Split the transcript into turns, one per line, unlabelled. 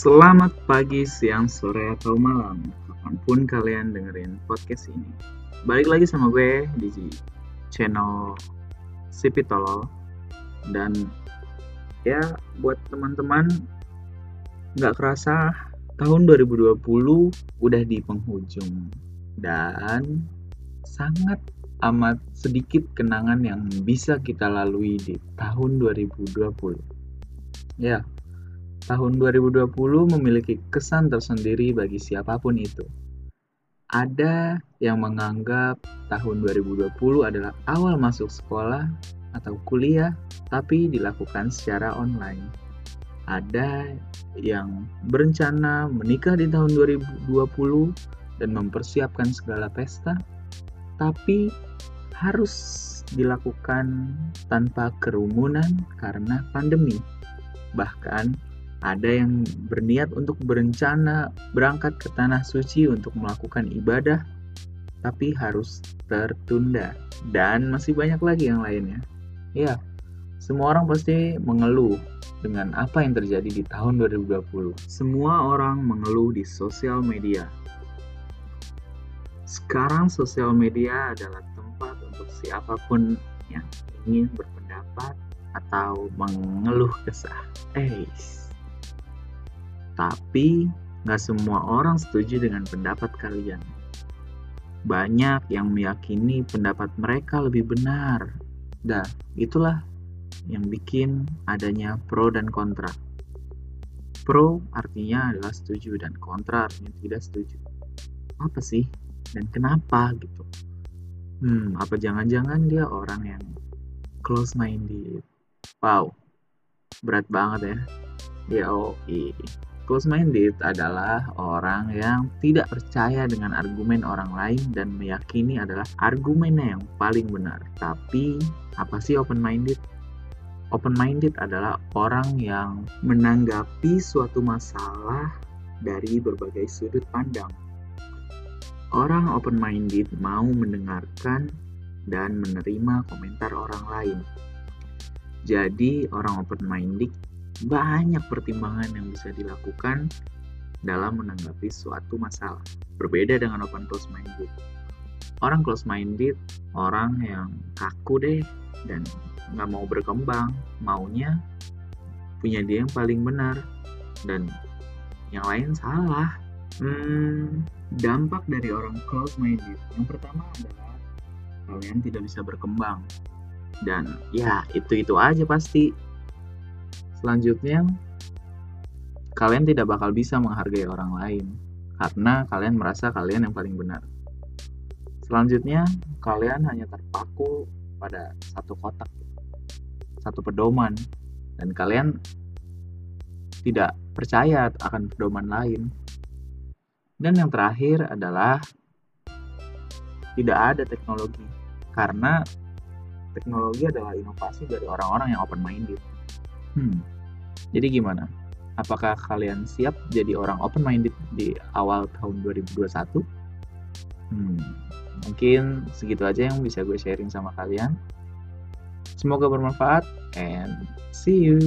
Selamat pagi, siang, sore, atau malam. Kapan pun kalian dengerin podcast ini Balik lagi sama gue di channel Sipi Tolol Dan ya buat teman-teman nggak kerasa tahun 2020 udah di penghujung. Dan sangat amat sedikit kenangan yang bisa kita lalui di tahun 2020 Ya, tahun 2020 memiliki kesan tersendiri bagi siapa pun itu. Ada yang menganggap tahun 2020 adalah awal masuk sekolah atau kuliah, tapi dilakukan secara online. Ada yang berencana menikah di tahun 2020 dan mempersiapkan segala pesta, tapi harus dilakukan tanpa kerumunan karena pandemi. Bahkan ada yang berniat untuk berencana berangkat ke tanah suci untuk melakukan ibadah, tapi harus tertunda. Dan masih banyak lagi yang lainnya. Ya, semua orang pasti mengeluh dengan apa yang terjadi di tahun 2020. Semua orang mengeluh di sosial media. Sekarang sosial media adalah tempat untuk siapa pun yang ingin berpendapat atau mengeluh kesah. Eh, tapi nggak semua orang setuju dengan pendapat kalian. Banyak yang meyakini pendapat mereka lebih benar. Dah, itulah yang bikin adanya pro dan kontra. Pro artinya adalah setuju dan kontra artinya tidak setuju. Apa sih? Dan kenapa gitu? Hmm, apa jangan-jangan dia orang yang close minded? Wow, berat banget ya. Ya, iya. Close-minded adalah orang yang tidak percaya dengan argumen orang lain dan meyakini adalah argumennya yang paling benar. Tapi, apa sih open-minded? Open-minded adalah orang yang menanggapi suatu masalah dari berbagai sudut pandang. Orang open-minded mau mendengarkan dan menerima komentar orang lain. Jadi, orang open-minded banyak pertimbangan yang bisa dilakukan dalam menanggapi suatu masalah. Berbeda dengan open close minded. Orang close minded, orang yang kaku deh dan nggak mau berkembang, maunya punya dia yang paling benar dan yang lain salah. Hmm, dampak dari orang close minded yang pertama adalah kalian tidak bisa berkembang dan ya itu itu aja pasti Selanjutnya, kalian tidak bakal bisa menghargai orang lain karena kalian merasa kalian yang paling benar. Selanjutnya, kalian hanya terpaku pada satu kotak, satu pedoman, dan kalian tidak percaya akan pedoman lain. Dan yang terakhir adalah tidak ada teknologi, karena teknologi adalah inovasi dari orang-orang yang open minded. Hmm. Jadi gimana? Apakah kalian siap jadi orang open minded di awal tahun 2021? Hmm. Mungkin segitu aja yang bisa gue sharing sama kalian. Semoga bermanfaat and see you.